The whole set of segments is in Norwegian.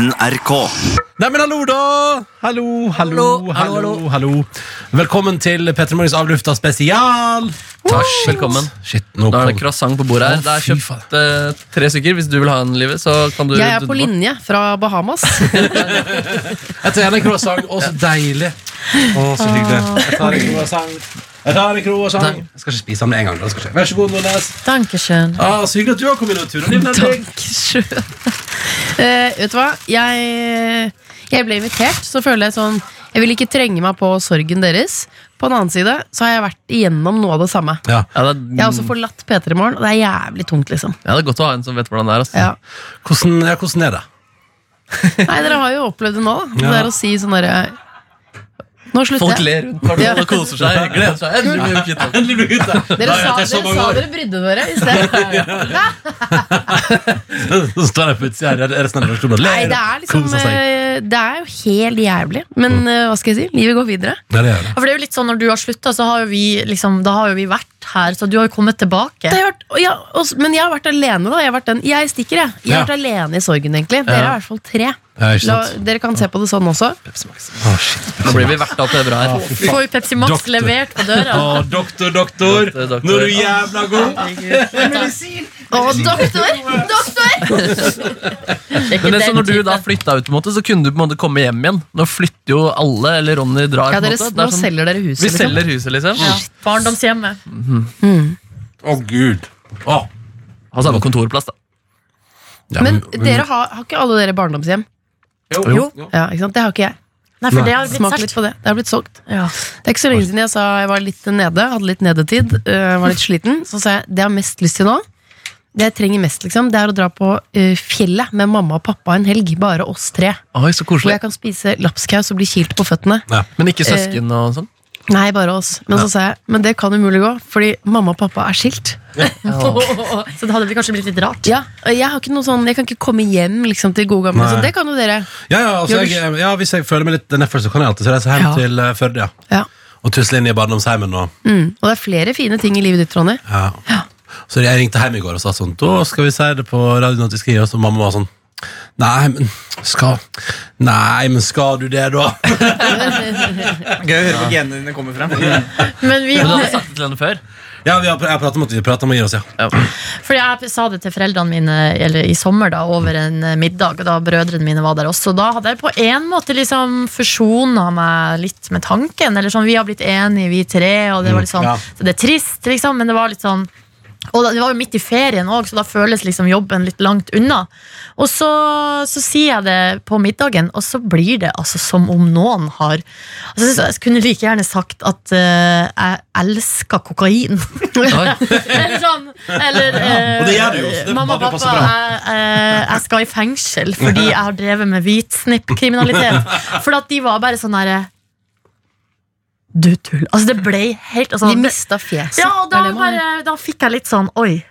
NRK. Neimen, hallo, da! Hallo, hallo, hallo, hallo. hallo, Velkommen til Petter Morgens avlufta spesial. Takk, velkommen. Shit, nå Da er det croissant på bordet her. Å, Det er fy kjøpt eh, tre stykker. Hvis du vil ha en, Livet, så kan du Jeg er dundre på linje fra Bahamas. Jeg tar gjerne en croissant. Å, så deilig. Å, så hyggelig. Jeg tar en croissant. En croissant. Jeg skal ikke spise den med en gang. da. Skal. Vær så god, Nordnes. Dankeschön. Ah, så hyggelig at du har kommet inn og turet. Liv Nelvik. Eh, vet du hva? Jeg, jeg ble invitert, så føler jeg sånn Jeg vil ikke trenge meg på sorgen deres. På den annen side så har jeg vært igjennom noe av det samme. Ja. Ja, det, Jeg har også forlatt P3 Morgen, og det er jævlig tungt, liksom. ja, det er godt å ha en som vet hvordan det er. Altså. Ja. Hvordan, ja, hvordan er det? Nei, dere har jo opplevd det nå. da. Det Ja. er å si sånn derre Nå slutter Folk ler rundt hverandre og koser seg. Gleder seg. Endelig blir vi kvitt ham. Endelig blir vi ute. Dere sa, dere, sa dere brydde dere i sted. Så står jeg på utsida her resten av redaksjonen og Nei, ler. det er liksom eh, Det er jo helt jævlig. Men eh, hva skal jeg si? Livet går videre. Ja, det er det. For det er jo litt sånn Når du har slutta, så har jo vi liksom, da har jo vi vært her. Så du har jo kommet tilbake. Det har vært, ja, også, men jeg har vært alene, da. Jeg, har vært den, jeg stikker, jeg. Jeg har Ja. vært alene i sorgen, egentlig. Dere er i hvert fall tre. La, dere kan se på det sånn også. Shit. Nå blir vi verta til det bra her. Vi får Pepsi Max Doktor. levert på døra. Å, doktor, doktor. Doktor, doktor. Nå er du jævla god. Å, doktor! Doktor! Men det, er så når du da flytta ut, på en måte, så kunne du på en måte komme hjem igjen. Nå flytter jo alle, eller Ronny drar. Ja, på en dere, måte. Nå sånn, selger dere huset, vi liksom. selger huset, liksom. Ja, barndomshjemmet. Å, gud. Å. Ha samme kontorplass, da. Ja, Men dere har, har ikke alle dere barndomshjem? Jo. Jo. Ja, ikke sant? Det har ikke jeg. Nei, for det har blitt Smak litt på det. Det har blitt solgt. Ja. Det er ikke så lenge siden jeg sa jeg var litt nede, hadde litt nedetid, uh, var litt sliten. Så sa jeg det jeg har mest lyst til nå, det jeg trenger mest, liksom, det er å dra på uh, fjellet med mamma og pappa en helg. Bare oss tre. Oi, så Hvor jeg kan spise lapskaus og bli kilt på føttene. Men ikke søsken og sånn? Nei, bare oss. Men så sa jeg men det kan umulig gå, fordi mamma og pappa er skilt. Så det hadde vel kanskje blitt litt rart. Ja, og jeg, har ikke noe sånn, jeg kan ikke komme hjem liksom, til gode gamle. Nei. Så det kan jo dere. Ja, ja, altså, Gjør du jeg, ja, Hvis jeg føler meg litt nedfor, så kan jeg alltid reise hjem Ja. til uh, Førde. Ja. Ja. Og tusle inn i barndomsheimen. Og, Mm. Og det er flere fine ting i livet ditt, Ronny. ja. Så jeg ringte hjem i går og sa sånn Da skal vi si det på radioen at vi skal gi oss. Og mamma var sånn Nei, men skal Nei, men skal du det, da? Gøy å høre hvor genene dine kommer frem. Men vi, har sagt det til henne før? Ja, vi har, jeg pratet om at vi prater om å gi oss, ja. fordi jeg sa det til foreldrene mine eller i sommer da, over en eh, middag, da brødrene mine var der også. Da hadde jeg på en måte liksom forsona meg litt med tanken. Eller sånn, Vi har blitt enige, vi tre, og det var litt sånn ja. så Det er trist, liksom, men det var litt sånn og det var jo midt i ferien òg, så da føles liksom jobben litt langt unna. Og så, så sier jeg det på middagen, og så blir det altså som om noen har altså, Jeg kunne like gjerne sagt at uh, jeg elsker kokain. Eller sånn. Eller uh, Og det gjør du jo, det Mamma og pappa, jeg, uh, jeg skal i fengsel fordi jeg har drevet med hvitsnippkriminalitet. For at de var bare sånn herre Du tull. Altså, det ble helt altså, De mista fjeset. ja, da, bare, da fikk jeg litt sånn Oi,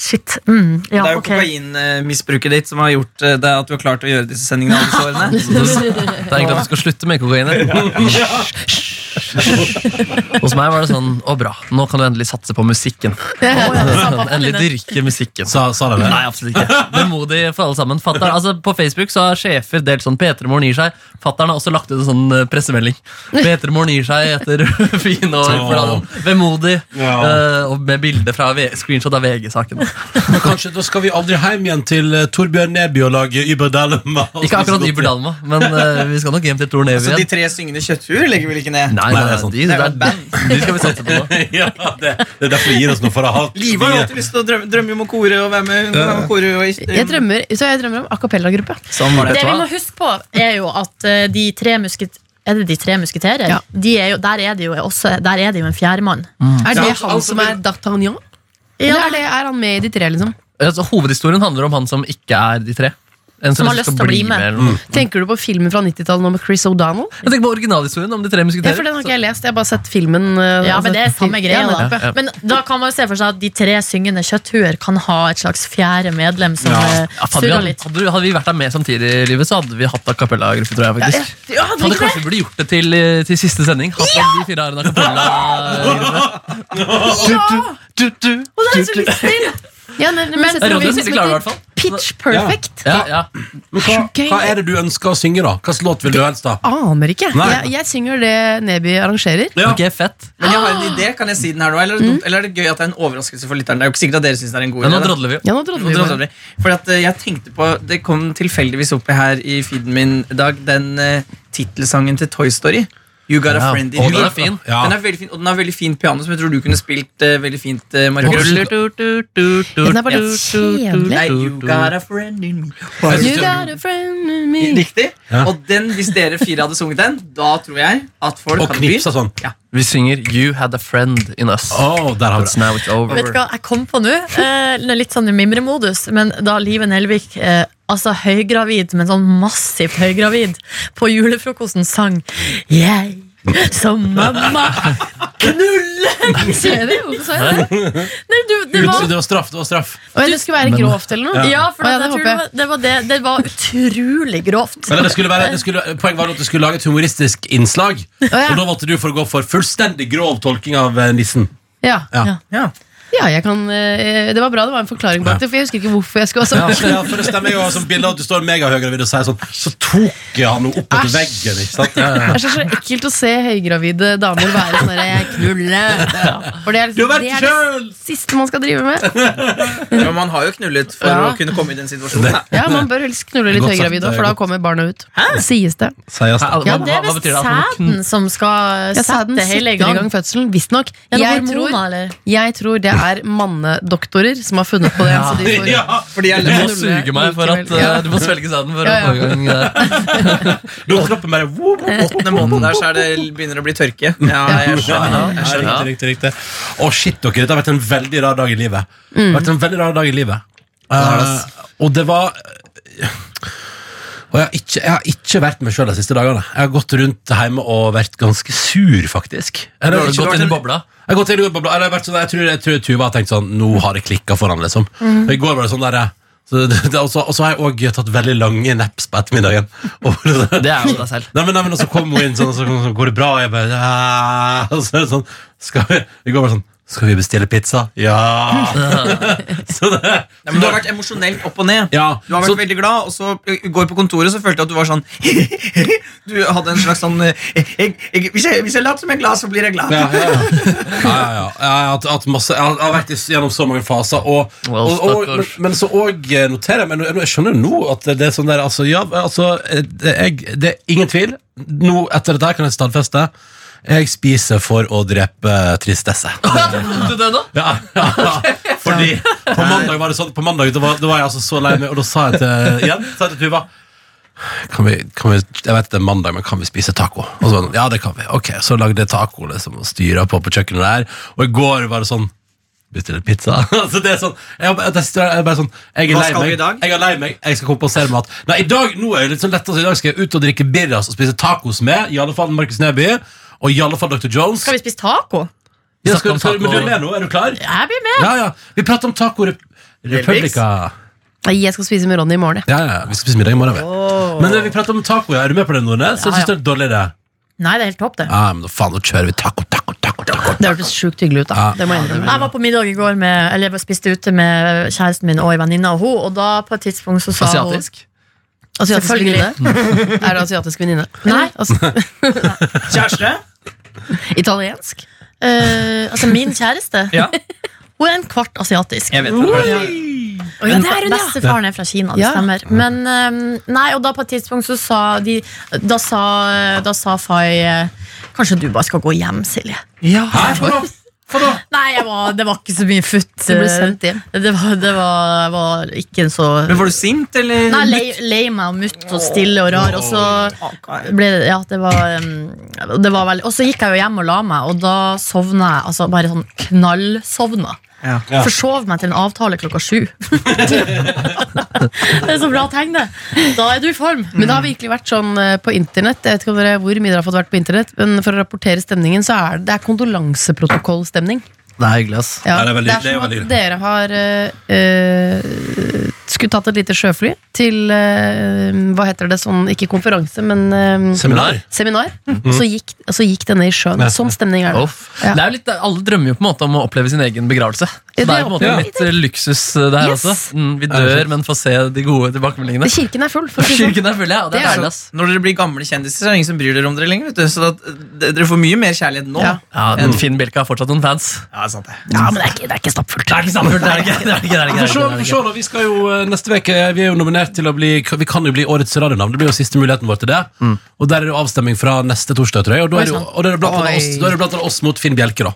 shit. Mm, ja, Det er jo okay. kokainmisbruket ditt som har gjort eh, det at du har klart å gjøre disse sendingene alle disse årene. Det er egentlig at du skal slutte med kokainet. Hos meg var det sånn Å, bra. Nå kan du endelig satse på musikken. Endelig dyrke musikken. Sa, sa de det? Nei, absolutt ikke. Vemodig for alle sammen. Fatteren, altså, på Facebook så har sjefer delt sånn P3 Morgen gir seg. Fattern har også lagt ut en sånn eh, pressemelding. P3 Morgen gir seg etter fine år. For vemodig. Ja. Uh, og med bilde fra V screenshot av VG-saken. Men kanskje da skal vi aldri hjem igjen til uh, Torbjørn Neby og lage Überdalma? Ikke akkurat Yber Dalma, men uh, vi skal nok hjem til Tor igjen Altså de tre syngende kjøtthuer legger vel ikke ned? Nei, Nei, nei, det er sant. de, Det er et band. de skal vi satse på nå. ja, det, det er derfor vi gir oss noe for å ha Liv har jo alltid lyst til å drømme, drømme om å kore og være med. være med kore og, Jeg drømmer, så jeg drømmer om a cappella-gruppe. Sånn det. Det vi må huske på, er jo at eh, de tre musket... Er det de tre musketerer? Ja. De er jo, der, er det jo også, der er det jo en fjerdemann. Er det Ja, han altså, som er D'Artagnan? Eller er, det, er han med i de tre, liksom? Altså, hovedhistorien handler om han som ikke er de tre. En Som har liksom lyst til å bli med. med mm. Tenker du på filmen fra 90-tallet nå med Chris O'Donnell? Jeg tenker på originalhistorien om de tre Ja, for Den har ikke jeg lest. Jeg har bare sett filmen. uh, Ja, men det er altså, samme greia. Ja, da. ja. Ja. Men da kan man jo se for seg at de tre syngende kjøtthuer kan ha et slags fjerde medlem som Ja. eh, Ja, surrer litt. hadde, hadde vi vært der med samtidig i livet, så hadde vi hatt a cappella-gruppe, tror jeg. faktisk. Ja, hadde Hadde kanskje vi burde gjort det til, eh, til siste sending. Hatt ja! de fire arene en a cappella-gruppe. Du, du, du, er så du, til! Ja, men, men, Men- Ronny vi- klar, i hvert fall. Pitch perfect. Ja, ja. Men hva, hva er det du ønsker å synge, da? Hvilken låt vil du helst da? Aner ikke. Jeg, jeg synger det Neby arrangerer. Ja. Ok, fett. Men jeg har en idé, kan jeg si den her nå? Eller, er det eller er det gøy at det er en overraskelse for lytteren? Det er jo ikke sikkert at dere synes det er en god idé. nå drodler vi. Ja, nå Nå drodler vi drodler vi. Fordi at eh, jeg tenkte på Det kom tilfeldigvis opp her i feeden min i dag, den uh, tittelsangen til Toy Story. You Got a Ja. Friend in Og Me. den er fin. Ja. Den er veldig fin, og den har veldig fint piano, som jeg tror du kunne spilt eh, veldig fint. Uh, Den er bare litt kjedelig. Nei, you got a friend in me. You got a friend in me. Riktig. Ja. Og den, hvis dere fire hadde sunget den, da tror jeg at folk Og hadde knipsa sånn. Vi synger You Had A Friend In Us. Å, der har But det. now it's over. Vet du hva jeg kom på nå? Eh, litt sånn i mimremodus, men da Live Nelvik eh, altså høygravid, men sånn massivt høygravid, på julefrokosten sang Jeg som mamma knuller! Ser du? Hvorfor sa jeg det? Nei, du, det var Det var straff. det var straff ja, det skulle være grovt eller noe? Ja, for ja, det det var, det var det. Det var utrolig grovt. Eller det skulle være, det skulle, Poenget var at du skulle lage et humoristisk innslag. Ja. Og da valgte du for å gå for fullstendig grov tolking av eh, nissen. Ja. Ja. Ja. Ja, jeg kan eh, Det var bra det var en forklaring bak det, for jeg husker ikke hvorfor jeg skulle Ja, sånn. ja, for det stemmer jo som bildet at du står megahøygravid og sier sånn Så tok jeg han opp etter veggen. ikke sant? Ja, ja. Det er så, så ekkelt å se høygravide damer være sånn der, Jeg knuller. For det er, Du det, er det siste man skal drive med. Ja, man har jo knullet for Ja. å kunne komme i den situasjonen. Ja, Man bør helst knulle litt høygravid er for da kommer barna ut. Sies det. Sies det. Ja, det er visst sæden som skal sette hele i gang. gang fødselen, visstnok. Ja, er Jeg, tror- jeg tror det er mannedoktorer som har funnet på det. Så de får, Ja, Fordi jeg Du må suge meg for at. Ja. eh, Du må svelge sæden for Ja, å få i gang det. Da kroppen bare åttende måneden der så er det begynner å bli tørke. Ja, jeg skjønner. Jeg skjønner. Ja, riktig, riktig, riktig. Å, shit, dere. Dette har vært en veldig rar dag i livet. Det har vært en veldig rar dag i livet. Uh, og det var Og jeg har ikke, jeg har ikke vært meg sjøl de siste dagene. Jeg har gått rundt hjemme og vært ganske sur, faktisk. Jeg har gått inn i bobla. Jeg har gått inn i bobla, eller jeg, har vært sånn, jeg, tror, jeg tror Tuva har tenkt sånn Nå har det klikka for han, liksom. Og I går var det sånn der så, det, det, og så- Og så har jeg òg tatt veldig lange naps på ettermiddagen. Og, Det er jo deg selv. Nei, men, nei, men og så kommer hun inn sånn, og så sånn, går det bra? Og jeg bare, ja. Og så er det sånn, skal vi, I går var det sånn, skal vi bestille pizza? Ja. så det, Ja, men du har vært emosjonelt opp og ned. ja. Du har vært så, veldig glad, og så i går på kontoret så følte jeg at du var sånn Du hadde en slags sånn eh, jeg, jeg, hvis, jeg, hvis jeg later som jeg er glad, så blir jeg glad. ja, ja, ja. ja, ja, ja. Jeg har hatt- masse, jeg har, jeg har vært gjennom så mange faser, og, Well, og, og, men, men så òg noterer jeg, men jeg, jeg skjønner nå at det er sånn der, altså, ja, altså, det, jeg, det er ingen tvil. Nå, etter dette kan jeg stadfeste. Jeg spiser for å drepe tristesse. Du det nå? Ja, ja, fordi på mandag var det sånn På mandag da var, da var jeg altså så lei meg, og da sa jeg til igjen sa jeg til Tuva kan vi, kan vi, Jeg vet det er mandag, men kan vi spise taco? Og så sånn, ja, det kan vi. Ok, Så lagde jeg taco liksom, og styra på på kjøkkenet der. Og i går var det sånn Bestille pizza. så det er sånn Jeg, jeg, jeg, er bare sånn, jeg er Hva lei skal vi meg. i dag? Jeg er lei meg, jeg skal kompensere med at Nei, i dag nå er det litt sånn lett, altså, I dag skal jeg ut og drikke birras og spise tacos med I alle fall Markus Neby og i alle fall Dr. Jones. Skal vi spise taco? Ja, skal, skal, men du er med nå? Er du klar? Jeg blir med. Ja, ja. Vi prater om Taco Rep Republica. Nei, Jeg skal spise med Ronny i morgen. jeg. Ja, ja, vi skal spise middag i morgen. vi. Men eh, vi prater om taco. Ja. Er du med på det, Nordnes? Jeg Ja, synes ja. det er en dårlig idé. Nei, det er helt topp, det. Ja, men da faen, nå kjører vi taco, taco, taco, taco. Det hørtes sjukt hyggelig ut. da Ja. Det må jeg innrømme. Jeg var på middag i går med, Eller jeg spiste ute med kjæresten min og ei venninne av henne, og da på et tidspunkt så sa Asiatisk? Asiatisk venninne? Er det asiatisk venninne? Nei. Altså, Kjæreste? italiensk? eh, Altså, min kjæreste, Ja, hun er en kvart asiatisk. jeg vet det. Oi, ja, det er hun, ja. Bestefaren er fra Kina, det Ja. stemmer. Men eh, nei, og da på et tidspunkt så sa de Da sa, da sa Fay eh, Kanskje du bare skal gå hjem, Silje. Ja, Nei, jeg var, det var ikke så mye futt. Du ble sendt hjem. Det var, det var, var ikke så Men var du sint, eller? Nei, lei, lei meg og mutt og stille og rar. Og så ble det Ja, det var, det var veldig Og så gikk jeg jo hjem og la meg, og da sovna jeg. Altså bare sånn knallsovna. Ja. Ja. Forsov meg til en avtale klokka sju. det er så bra tegn, det. Da er du i form. Men det har virkelig vært sånn eh, på internett. Jeg vet ikke om dere, hvor mye dere har fått vært på internett Men for å rapportere stemningen, så er det, det er kondolanseprotokollstemning. Det er hyggelig, ass. Ja, det er veldig- det er som at dere har eh, eh, skulle tatt et lite sjøfly til eh, Hva heter det sånn, ikke konferanse, men eh, Seminar. seminar. Og så gikk, og så gikk denne i sjøen. Sånn stemning er det. Ja. Det er jo litt, alle drømmer jo på en måte om å oppleve sin egen begravelse. Så det er på en måte Ja. litt eh, luksus eh, det her Yes. også. Mm, vi dør, men får se de gode tilbakemeldingene. Kirken er full. For det sånn. Kirken er full, ja. Det Det er er ass. Når dere blir gamle kjendiser, så er det ingen som bryr dere om dere lenger. vet du Så at, Dere får mye mer kjærlighet nå. Ja. Ja, men Finn Bjelke har fortsatt noen fans. Ja, sant det. Ja, men det er ikke, det er ikke stappfullt. Det er ikke stappfullt, det er det ikke. Det er det ikke, det er ikke, det er vi ikke. da, vi skal jo eh, neste veke Vi er jo nominert til å bli Vi kan jo bli årets radionavn. Det blir jo siste muligheten vår til det. Og der er det avstemning fra neste torsdag, tror jeg. Og da er det, og er blant annet oss, da er det blant annet oss mot Finn Bjelke, da.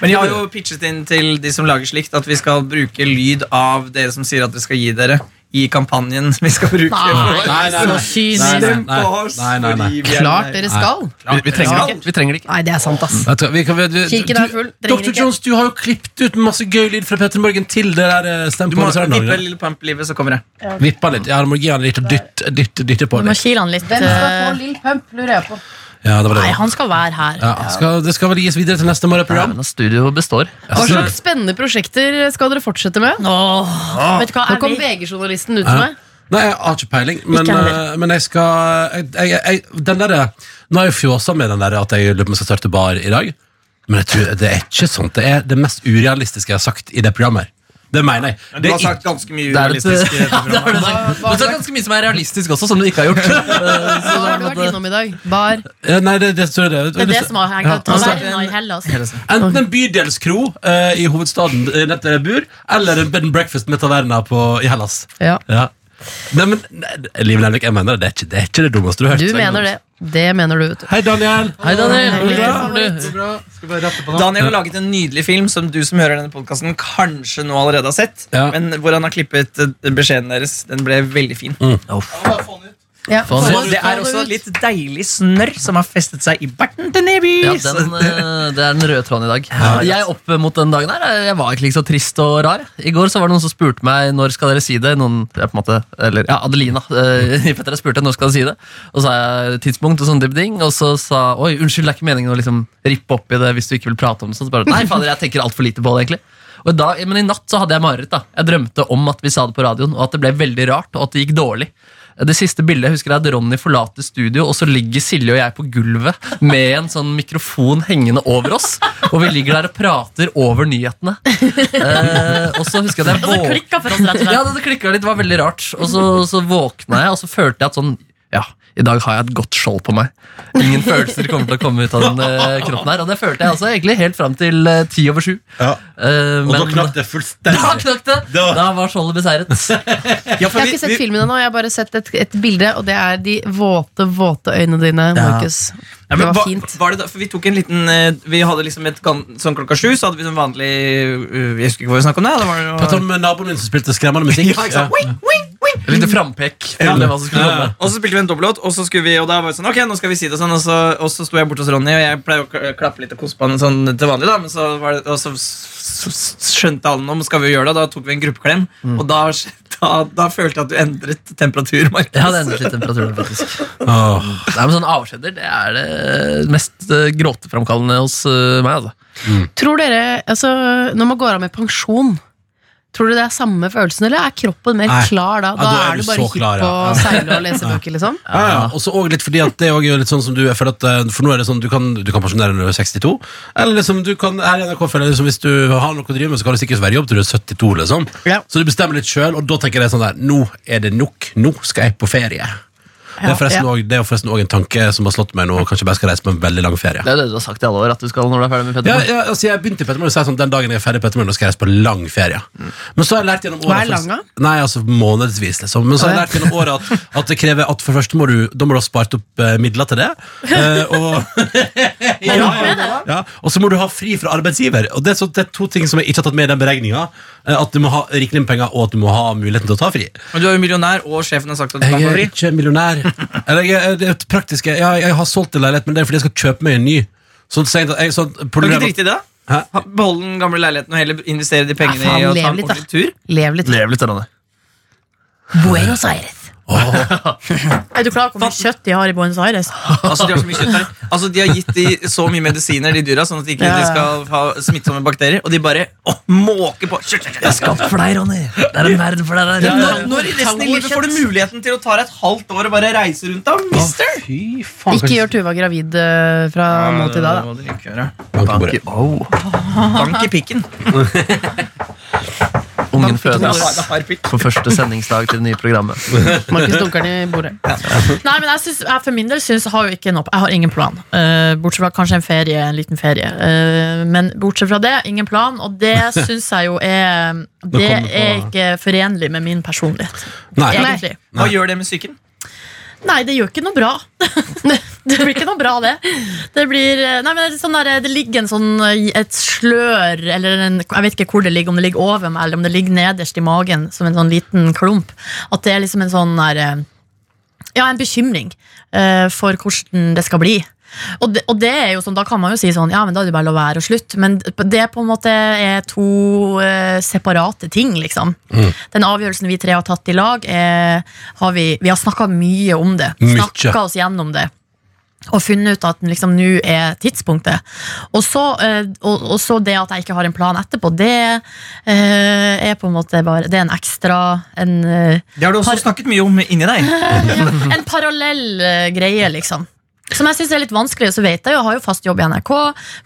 Men jeg har jo pitchet inn til de som lager slikt, at vi skal bruke lyd av dere som sier at dere skal gi dere, i kampanjen vi skal bruke. Nei, Nei, nei, så nei. Nei, nei. Stem på oss, nei, nei, nei. fordi vi Klart dere skal. Vi, vi trenger det. Vi trenger det ikke. Nei, det er sant, ass. Vi kan, vi, du, Kirken er full, Dr. ikke. Jones, du har jo klippet ut masse gøy lyd fra Petter Morgen til det der eh, Stem Du må vippe lille pump-livet, så kommer jeg. Vippa litt. Ja, du må gi han litt og dytte, dytte på Du må kile han litt. Hvem skal få Lille Pump, lurer jeg på. Ja, det var det. Nei, han skal være her. Ja, skal, det skal vel gis videre til neste morgenprogram? Ja, studio består. Hva slags spennende prosjekter skal dere fortsette med? Åh, vet du hva? Nå kom VG-journalisten ut Ja. meg. Nei, jeg har ikke peiling, men, Ikke eh, men jeg skal jeg, jeg, jeg, den derre Nå har jeg fjåsa med den der at jeg lurer på om jeg skal starte bar i dag. Men jeg tror, det er ikke sånt. Det er det mest urealistiske jeg har sagt i det programmet. Det mener jeg. Men du har sagt ganske mye realistisk. ja, det har du sagt. Men så ganske mye som er realistisk også, som du ikke har gjort. Eh, Hva har du vært innom i dag? Bar? Ja, Nei, det, det det. Det er det som har hengt altså, Taverna i Hellas. Enten en bydelskro eh, i hovedstaden eh, der jeg bor, eller en bed and breakfast med taverna i Hellas. Ja. Nei, men nei, Liv Nelvik, jeg mener det. Det er ikke det, er ikke det dummeste du har hørt. Du mener det. Det mener du, vet du. Hei, Daniel. Hei, Daniel. Hei, Daniel. bra? Daniel har laget en nydelig film som du som hører denne podkasten, kanskje nå allerede har sett. Ja. Men hvor han har klippet eh, beskjeden deres. Den ble veldig fin. Mm. Få den Og ut. det er også litt deilig snørr som har festet seg i barten til Neby. Ja, den, eh, det er den røde tråden i dag. Jeg opp mot den dagen her, jeg var ikke så trist og rar. I går så var det noen som spurte meg når skal dere si det. Noen, jeg på en måte, eller, ja, Adelina eh, i Petter spurte når skal dere si det. Og så sa jeg tidspunkt og sånn type. Og så sa oi, unnskyld, det er ikke meningen å liksom rippe opp i det hvis du ikke vil prate om det. Så bare, Nei, fader, jeg tenker altfor lite på det, egentlig. Og da, men i natt så hadde jeg mareritt. da Jeg drømte om at vi sa det på radioen, og at det ble veldig rart, og at det gikk dårlig. Det siste bildet jeg husker er at Ronny forlater studio, og så ligger Silje og jeg på gulvet med en sånn mikrofon hengende over oss. Og vi ligger der og prater over nyhetene. Eh, og så husker jeg at jeg Og det våk- klikka for oss, rett og ja, det, det klikka litt, det var veldig rart. Og så, så våkna jeg, og så følte jeg at sånn Ja, i dag har jeg et godt skjold på meg. Ingen følelser kommer til å komme ut av den eh, kroppen her. Og det følte jeg altså egentlig helt fram til eh, ti over sju. Ja. Eh, Og da knakk det Da fullstendig. knakk det! Det var- Da var skjoldet beseiret. Ja, for Jeg har ikke sett vi- filmen ennå, jeg har bare sett et, et bilde, og det er de våte, våte øynene dine, Ja. Markus. Ja, Det men var fint. Var det da, for vi tok en liten Vi hadde liksom et Sånn klokka sju Så hadde vi sånn vanlig uh, Jeg husker ikke hva vi snakket om det det var om naboen min som spilte skremmende musikk. Ja, ikke sant? Ja. wing, wing. Et lite frampek Ja. hva som skulle komme. Og så spilte vi en dobbellåt, og så skulle vi Og da var det sånn, ok, nå skal vi si det sånn Og så, og så sto jeg borte hos Ronny, og jeg pleier å klappe litt og kose på han sånn til vanlig, da men så, var det, og så s- s- skjønte alle nå, skal vi jo gjøre det, og da tok vi en gruppeklem. Og da, da, da følte jeg at du endret temperatur, Markus. Ja, det endret litt temperaturen, faktisk. oh. Nei, men sånn Avskjeder det er det mest eh, gråteframkallende hos eh, meg. altså Tror dere, altså, når man går av med pensjon Tror du det er samme følelsen, eller er kroppen mer Nei. klar da? Ja, Da, da er er du bare så hypp klar, på ja. å seile og lese bøker, liksom? Ja, ja. Og så også litt fordi at det er jo litt sånn som du For, at, eh, for nå er det sånn Du kan, du kan pensjonere når du er 62 Eller liksom du kan Her i NRK føler liksom, Hvis du har noe å drive med Så kan du sikkert være i jobb til du er 72 liksom. Så du bestemmer litt selv Og da tenker jeg sånn der Nå er det nok Nå skal jeg på ferie det, er forresten Ja. også, det er forresten også en tanke Som har slått meg nå Kanskje bare skal reise på en veldig lang ferie. Det er det du har sagt i alle år at du skal når du er ferdig med ja, Petter. ja, altså jeg begynte i Petter Morgen og sa sånn Den dagen jeg er ferdig i Nå skal jeg reise på lang ferie. Men så har jeg lært gjennom året Hva er først- lang, Nei, altså månedsvis liksom. Men så har jeg lært gjennom året at, at det krever At for det første må du Da må du ha spart opp eh, midler til det eh, Og ja, ja, ja. Og så må du ha fri fra arbeidsgiver. Og det er, så, det er to ting som jeg ikke har tatt med i den beregningen eh, At du må ha rikelig med penger Og at du må ha muligheten til å ta fri. Men du er jo millionær, og sjefen har sagt at du kan Jeg få er fri. ikke millionær Eller jeg, det er et praktisk jeg, jeg har solgt en leilighet Men det er fordi jeg skal kjøpe meg en ny Sånn så, jeg, sånn, Kan du problemet ikke drite i det? Hæ? Behold Beholde den gamle leiligheten og heller investere de pengene Ja, faen, i å ta lev en litt, da. ordentlig tur? Lev litt. Lev litt, Ronny. Buenos Aires. Er du klar over hvor mye kjøtt de har i Buenos Aires? Altså, de har så mye kjøtt her. Altså, de har gitt de så mye medisiner, de dyra, sånn at de ikke Ja, de skal ha smittsomme bakterier. Og de bare å, måker på. Kjøtt, kjøtt, kjøtt. Skapt for deg, Ronny. Det er en verden for deg der. Ja, Når, når i resten av livet får du muligheten til å ta deg et halvt år og bare reise rundt da, mister? Fy faen Ikke gjør Tuva gravid eh, fra nå til da. da. Bank i. Oh. Bank i pikken. Ungen fødes på første sendingsdag til det nye programmet. Markus dunker den i bordet. Nei, men jeg, synes, jeg for min del synes, har jo ikke noe Jeg har ingen plan. Uh, bortsett fra kanskje en ferie, en liten ferie. Uh, men bortsett fra det, ingen plan. Og det syns jeg jo er Det er ikke forenlig med min personlighet. Nei. Egentlig. Hva gjør det med psyken? Nei, det gjør ikke noe bra. det blir ikke noe bra, det. Det blir Nei, men det, er sånn der, det ligger en sånn et slør eller en, Jeg vet ikke hvor det ligger, om det ligger over meg eller om det ligger nederst i magen som en sånn liten klump. At det er liksom en sånn der, eh, Ja, en bekymring uh, for hvordan det skal bli. Og det, og det er jo sånn, Da kan man jo si sånn Ja, men da er det bare å la være og slutte. Men det på en måte er to eh, separate ting, liksom. Den avgjørelsen vi tre har tatt i lag, er, har vi, vi har snakka mye om det. Snakka oss gjennom det. Og funnet ut at liksom nå er tidspunktet. Og så, eh, og, og så det at jeg ikke har en plan etterpå, det eh, er på en måte bare Det er en ekstra En, eh, Det har du også snakket mye om inni deg. en parallell eh, greie, liksom. Som jeg syns er litt vanskelig. Så vet jeg jo, jeg har jo fast jobb i NRK.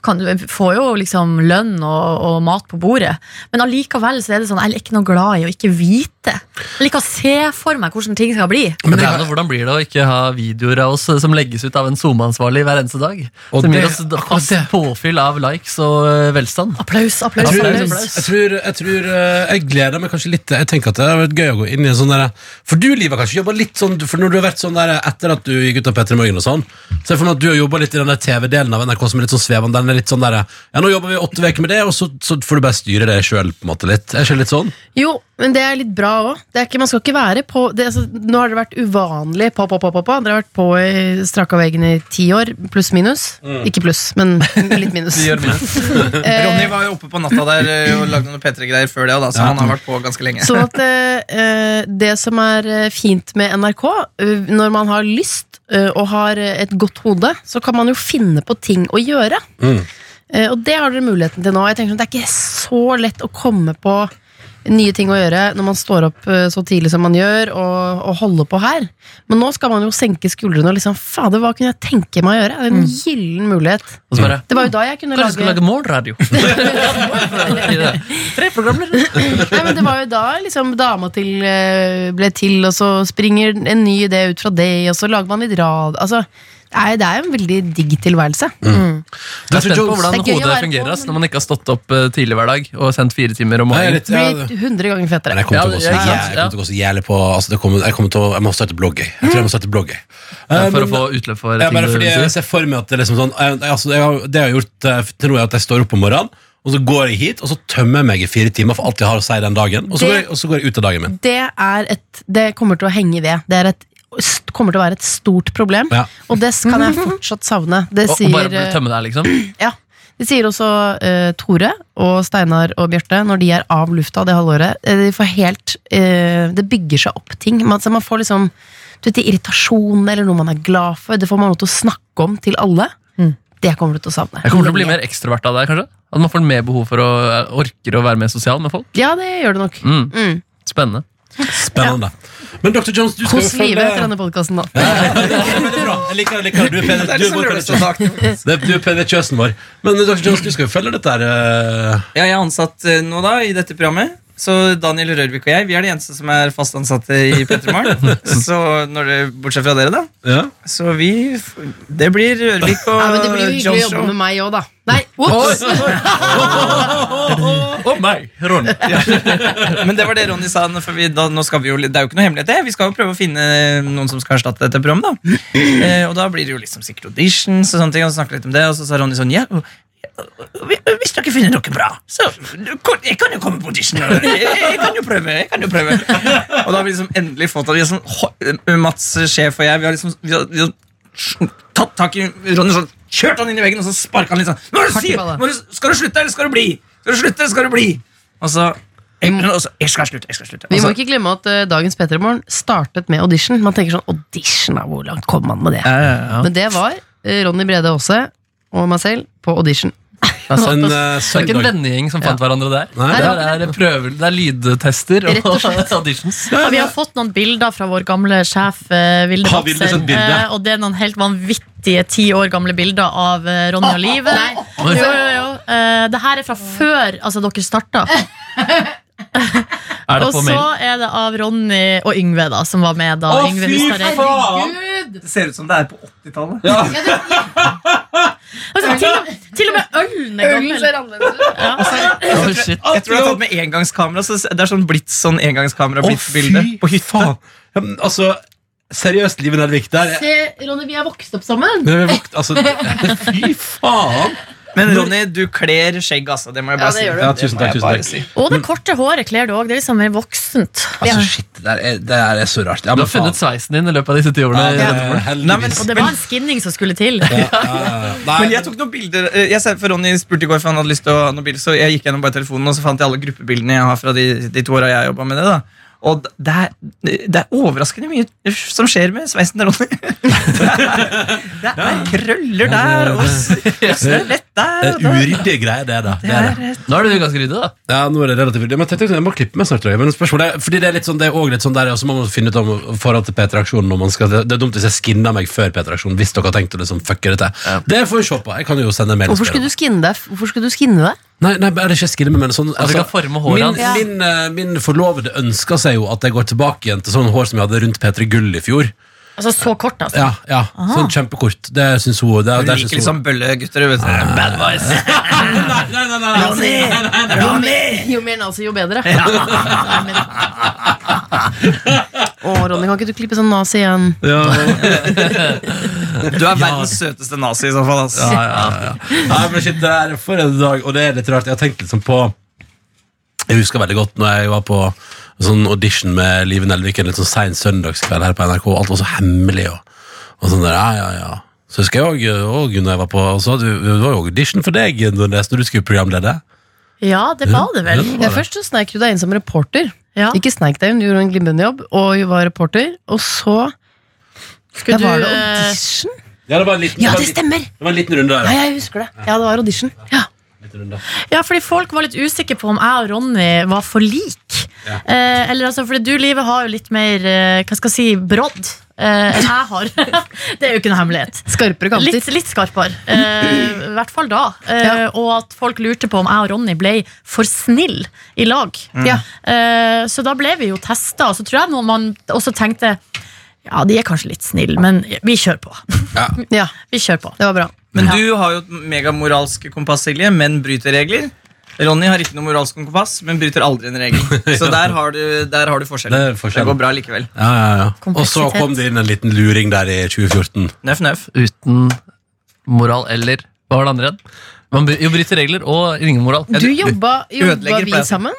Kan, får jo liksom lønn og, og mat på bordet. Men allikevel så er det sånn jeg er ikke noe glad i å ikke vite. Jeg liker å se for meg hvordan ting skal bli. Men det er noe, Hvordan blir det å ikke ha videoer av oss som legges ut av en SoMe-ansvarlig hver eneste dag? Og som det- gir oss fast påfyll av likes og eh, velstand. Applaus, applaus. Jeg tror, applaus. jeg, tror, jeg tror eh, Jeg gleder meg kanskje litt Jeg tenker at det hadde vært gøy å gå inn i en sånn der For du, Liv, har kanskje jobba litt sånn For når du har vært sånn der etter at du gikk ut av P3 Morgen og sånn, så er for meg at du har jobba litt i den der TV-delen av NRK som er litt sånn svevende. Den er litt sånn der Ja, nå jobber vi åtte uker med det, og så, så får du bare styre det sjøl, på en måte, litt. Er ikke det litt sånn? Jo, men det er litt bra òg. Man skal ikke være på det, altså, Nå har det vært uvanlig på, på, på, på, på. Dere har vært på i straka veggen i ti år, pluss minus. Ikke pluss, men litt minus. Ronny var jo oppe på natta der eh, og lagde noen P3-greier før det, da, så han har vært på ganske lenge. Sånn at eh, det som er eh, fint med NRK, eh, når man har lyst eh, og har eh, et godt hode, så kan man jo finne på ting å gjøre. Mm. Eh, og det har dere muligheten til nå. Jeg tenker at Det er ikke så lett å komme på nye ting å gjøre når man står opp eh, så tidlig som man gjør, og, og holder på her. Men nå skal man jo senke skuldrene og liksom Fader, hva kunne jeg tenke meg å gjøre? Det er en gyllen mulighet. Bare Det var jo da jeg kunne Kanskje du skal lage målradio? morgenradio? Tre programledere. Nei, men Det var jo da liksom dama til eh, ble til, og så springer en ny idé ut fra det, og så lager man litt rad Altså, er, det er jo en veldig digg tilværelse. Jeg er Dr. spent på hvordan er hodet på, fungerer ass, men- når man ikke har stått opp eh, tidlig hver dag og sendt fire timer om Nei, er morgenen. Det blir 100 ganger fettere. Men jeg kommer til å gå så jævlig, jeg kommer til å gå så jævlig på altså det kommer, jeg, kommer til å, jeg må starte blogg, jeg. Jeg tror jeg må starte blogg. Ja, Eh, for å få utløp for ja, ting du jeg ser for meg at det er liksom sånn jeg, jeg, altså, jeg Det jeg har gjort eh, til nå, er at jeg står opp om morgenen, og så går jeg hit, og så tømmer jeg meg i fire timer for alt jeg har å si den dagen, og så, Det- går, jeg, og så går jeg ut av dagen min. Det er et Det kommer til å henge ved. Det er et, kommer til å være et stort problem, Ja. og det kan jeg fortsatt savne. Det Og, og bare eh, tømme deg, liksom? Ja. Det sier også uh, Tore og Steinar og Bjarte når de er av lufta det halvåret. eh, de får helt, uh, det bygger seg opp ting. Man, så man får liksom du vet, irritasjon eller noe man er glad for. Det får man lov til å snakke om til alle. Det kommer du til å savne. Jeg kommer til å bli mer ekstrovert av deg, kanskje? At man får mer behov for å orker å være mer sosial med folk? Ja, det gjør det nok. Mm. Mm. Spennende. Spennende. Men Dr. Jones, du skal jo Kos livet etter denne podkasten, da. Veldig bra. Jeg liker det. liker det. Du er Det pen- du er vår penetrøs- Det er- du er penetrøsen vår. Men Dr. Jones, du skal jo følge dette her eh, Ja, jeg er ansatt eh, nå da i dette programmet. Så Daniel Rørvik og jeg Vi er de eneste som er fast ansatte i P3 Morgen. Så når det, Bortsett fra dere, da. ja. Så vi Det blir Rørvik og Nei, men det blir jo hyggelig å jobbe med meg òg, da. Nei, ops! Og meg, Ronny. Men det var det Ronny sa. For vi, da, nå skal vi jo, det er jo ikke noe hemmelighet, det. Vi skal jo prøve å finne noen som skal erstatte dette programmet. da eh, Og da blir det jo liksom sikkert auditions og sånne ting. Og så snakke litt om det Og så sa Ronny sånn Ja, hvis dere finner noe bra, så jeg kan jo komme på audition. Jeg, jeg kan jo prøve. jeg kan jo prøve Og da har vi liksom endelig fått det. Vi har sånn, Mats, sjef og jeg, vi har liksom vi har, vi har tatt tak i Ronny sånn, kjørt han inn i veggen og så sparka han litt sånn. Nå si, nå skal du slutte, eller skal du bli? Skal du slutte, eller skal du bli? Og så jeg, og jeg skal slutte, jeg skal slutte. Vi må ikke glemme at uh, dagens P3 Morgen startet med audition. Man tenker sånn, audition, da, hvor langt kom man med det? ja, ja, ja. Men det var uh, Ronny Brede Aase og meg selv på audition. Altså, en uh, Det er ikke en vennegjeng som fant hverandre der. Nei, det, det er prøver, det er lydtester og og, auditions. Ja, vi har fått noen bilder fra vår gamle sjef uh, Vilde Batzer. sett eh, og det er noen helt vanvittige ti år gamle bilder av eh, Ronny og Live. Nei. Jo, jo, jo. Eh, det her er fra før altså, dere starta. Er det Og så mail? er det av Ronny og Yngve, da, som var med da. Å, Yngve fy faen! Det ser ut som det er på 80-tallet. Altså, til, og- til og med ølen gammel. ser annerledes ut. Oh, shit. Jeg tror jeg har tatt med engangskamera. Så det er sånn blitt sånn engangskamera Å, blitt bilde fy på hytta. faen. Ja, men, altså, seriøst, Live Nelvik, der Se, Ronny, vi er vokst opp sammen. Men er vokst, altså, Fy faen! Men Ronny, du kler skjegg, altså. Det må jeg bare si. Ja, tusen takk, tusen takk. si. Og det korte håret kler du òg. Det er liksom mer voksent. Altså, shit, det er, det er så rart. Ja, Du har funnet sveisen din i løpet av disse ti årene. Ja, det Nei. Og det var en skinning som skulle til. Ja, ja, ja. Men jeg tok noen bilder eh, jeg for Ronny spurte i går for han hadde lyst til å ha noen bilder, så jeg gikk gjennom bare telefonen og så fant jeg alle gruppebildene jeg har fra de, de to åra jeg jobba med det. da Og det er, det er overraskende mye som skjer med sveisen til Ronny. Det er krøller der og det der. er Og uryddige greier, det, da. Det er det. Nå er du ganske ryddig, da. Ja, nå er det relativt ryddig. Men jeg, jeg må klippe meg snart. Men spørsmålet er, fordi det er litt sånn, det er også litt sånn der, og så må man finne ut om forhold til P3-aksjonen. når man skal- Det er dumt hvis jeg skinner meg før P3-aksjonen, hvis dere har tenkt å liksom fucke det Ja. Det får vi se på. Jeg kan jo sende en mail. Hvorfor skulle du skinne deg? Hvorfor skulle du skinne deg? Nei, nei, er det ikke skinne meg, men sånn altså, håret min, min, eh, min forlovede ønsker seg jo at jeg går tilbake igjen til sånn hår som jeg hadde rundt P3 Gull i fjor. Altså så kort, altså. Ja, ja, sånn kjempekort. Det syns hun det, Du liker liksom bøllegutter. vet du. Bad boys. Nei, nei, nei, nei. Jo mer nazi, jo bedre. Å, Ronny, kan ikke du klippe sånn nazi igjen? Ja, Du er verdens søteste nazi i så fall. ass. ja, ja, ja. Nei, men shit, det er for en dag, og det er litt rart. Jeg har tenkt liksom på Jeg husker veldig godt når jeg var på sånn audition med Live Nelvik en litt sånn sein søndagskveld her på NRK. Alt var så hemmelig. Og, og sånn der, ja, ja, ja. Så husker jeg òg når jeg var på så, du, Det var jo audition for deg når når du skulle programlede. Ja, det var det vel. Ja. Ja, først så sneik du deg inn som reporter. Ja. Ikke sneik deg inn, du gjorde en glimrende jobb, og var reporter. Og så Skulle var du, det eh, audition? Ja, det var en liten, Ja, det var det stemmer! det var en liten runde der. Ja, jeg husker det. Ja, det var audition. Ja. Ja, fordi folk var litt usikre på om jeg og Ronny var for like. Ja. Eh, eller altså, fordi du, Live, har jo litt mer eh, Hva skal jeg si brodd eh, enn jeg har. det er jo ikke noe hemmelighet. Skarpere kanter. Litt, litt skarpere. Eh, I hvert fall da. Eh, Ja. Og at folk lurte på om jeg og Ronny ble for snille i lag. Ja. Eh, så da ble vi jo testa, og så tror jeg noen man også tenkte ja, de er kanskje litt snille, men vi kjører på. ja, Vi kjører på. det var bra. Men du har jo et megamoralsk kompass, Silje, men bryter regler. Ronny har ikke noe moralsk kompass, men bryter aldri en regel. Så der har du, der har du forskjellen. Det forskjell. Det, går bra likevel. Ja, ja, ja. Og så kom det inn en liten luring der i 2014. Nøff, nøff. Uten moral eller Hva var det andre igjen? Man bryter regler og ingen moral. Du jobba, jobba vi sammen?